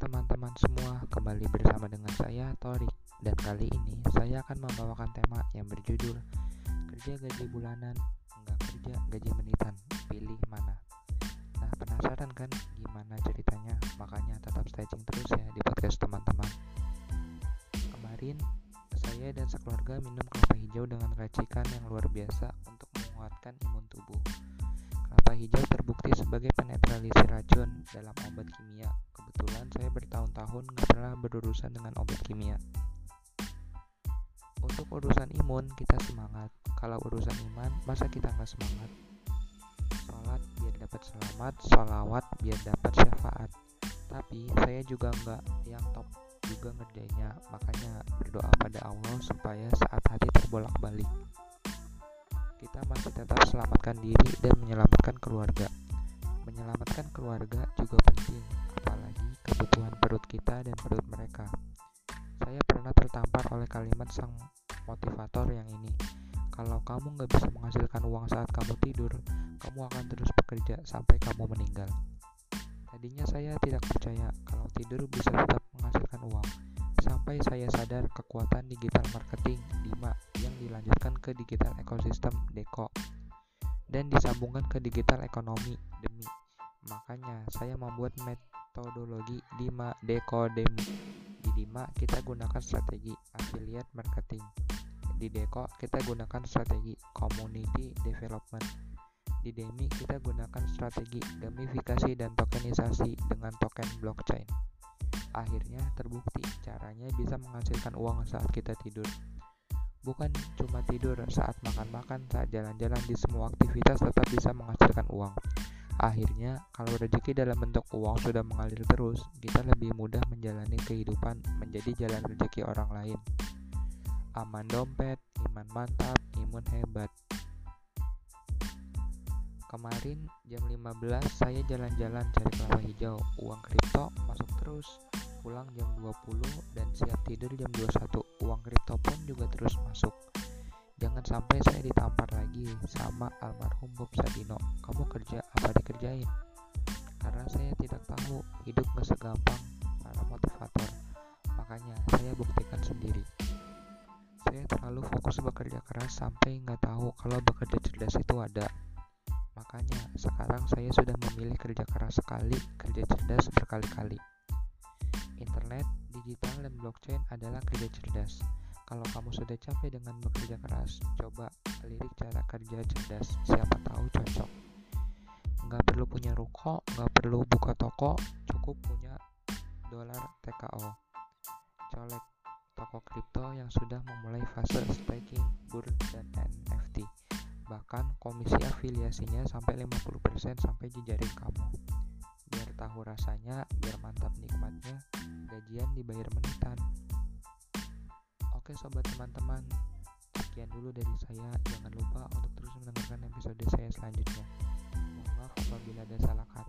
kembali bersama dengan saya Torik. Dan kali ini saya akan membawakan tema yang berjudul kerja gaji bulanan enggak kerja gaji menitan pilih mana? Nah penasaran kan gimana ceritanya? Makanya tetap staging terus ya di podcast teman-teman. Kemarin saya dan sekeluarga minum kelapa hijau dengan racikan yang luar biasa untuk menguatkan imun tubuh. Kelapa hijau terbukti sebagai penetralisir racun dalam obat kimia bertahun-tahun nggak berurusan dengan obat kimia. Untuk urusan imun kita semangat. Kalau urusan iman masa kita nggak semangat? Sholat biar dapat selamat. Sholawat biar dapat syafaat. Tapi saya juga nggak yang top juga ngerjainnya. Makanya berdoa pada Allah supaya saat hati terbolak-balik. Kita masih tetap selamatkan diri dan menyelamatkan keluarga. Menyelamatkan keluarga juga penting kebutuhan perut kita dan perut mereka saya pernah tertampar oleh kalimat sang motivator yang ini kalau kamu nggak bisa menghasilkan uang saat kamu tidur kamu akan terus bekerja sampai kamu meninggal Tadinya saya tidak percaya kalau tidur bisa tetap menghasilkan uang. Sampai saya sadar kekuatan digital marketing DIMA yang dilanjutkan ke digital ekosistem DECO dan disambungkan ke digital ekonomi DEMI. Makanya saya membuat metodologi DIMA DECO DEMI. Di DIMA kita gunakan strategi affiliate marketing. Di DECO kita gunakan strategi community development di Demi kita gunakan strategi gamifikasi dan tokenisasi dengan token blockchain. Akhirnya terbukti caranya bisa menghasilkan uang saat kita tidur. Bukan cuma tidur saat makan-makan, saat jalan-jalan di semua aktivitas tetap bisa menghasilkan uang. Akhirnya, kalau rezeki dalam bentuk uang sudah mengalir terus, kita lebih mudah menjalani kehidupan menjadi jalan rezeki orang lain. Aman dompet, iman mantap, imun hebat. Kemarin jam 15 saya jalan-jalan cari kelapa hijau, uang kripto masuk terus. Pulang jam 20 dan siap tidur jam 21. Uang kripto pun juga terus masuk. Jangan sampai saya ditampar lagi sama almarhum Bob Sadino. Kamu kerja apa dikerjain? Karena saya tidak tahu hidup gak segampang para motivator. Makanya saya buktikan sendiri. Saya terlalu fokus bekerja keras sampai nggak tahu kalau bekerja cerdas itu ada. Makanya, sekarang saya sudah memilih kerja keras sekali, kerja cerdas berkali-kali. Internet, digital, dan blockchain adalah kerja cerdas. Kalau kamu sudah capek dengan bekerja keras, coba lirik cara kerja cerdas, siapa tahu cocok. Nggak perlu punya ruko, nggak perlu buka toko, cukup punya dolar TKO. Colek toko kripto yang sudah memulai fase staking, burn, dan NFT bahkan komisi afiliasinya sampai 50% sampai jejaring kamu biar tahu rasanya biar mantap nikmatnya gajian dibayar menitan oke sobat teman-teman sekian dulu dari saya. Jangan lupa untuk terus mendengarkan episode saya selanjutnya. Mohon maaf apabila ada salah kata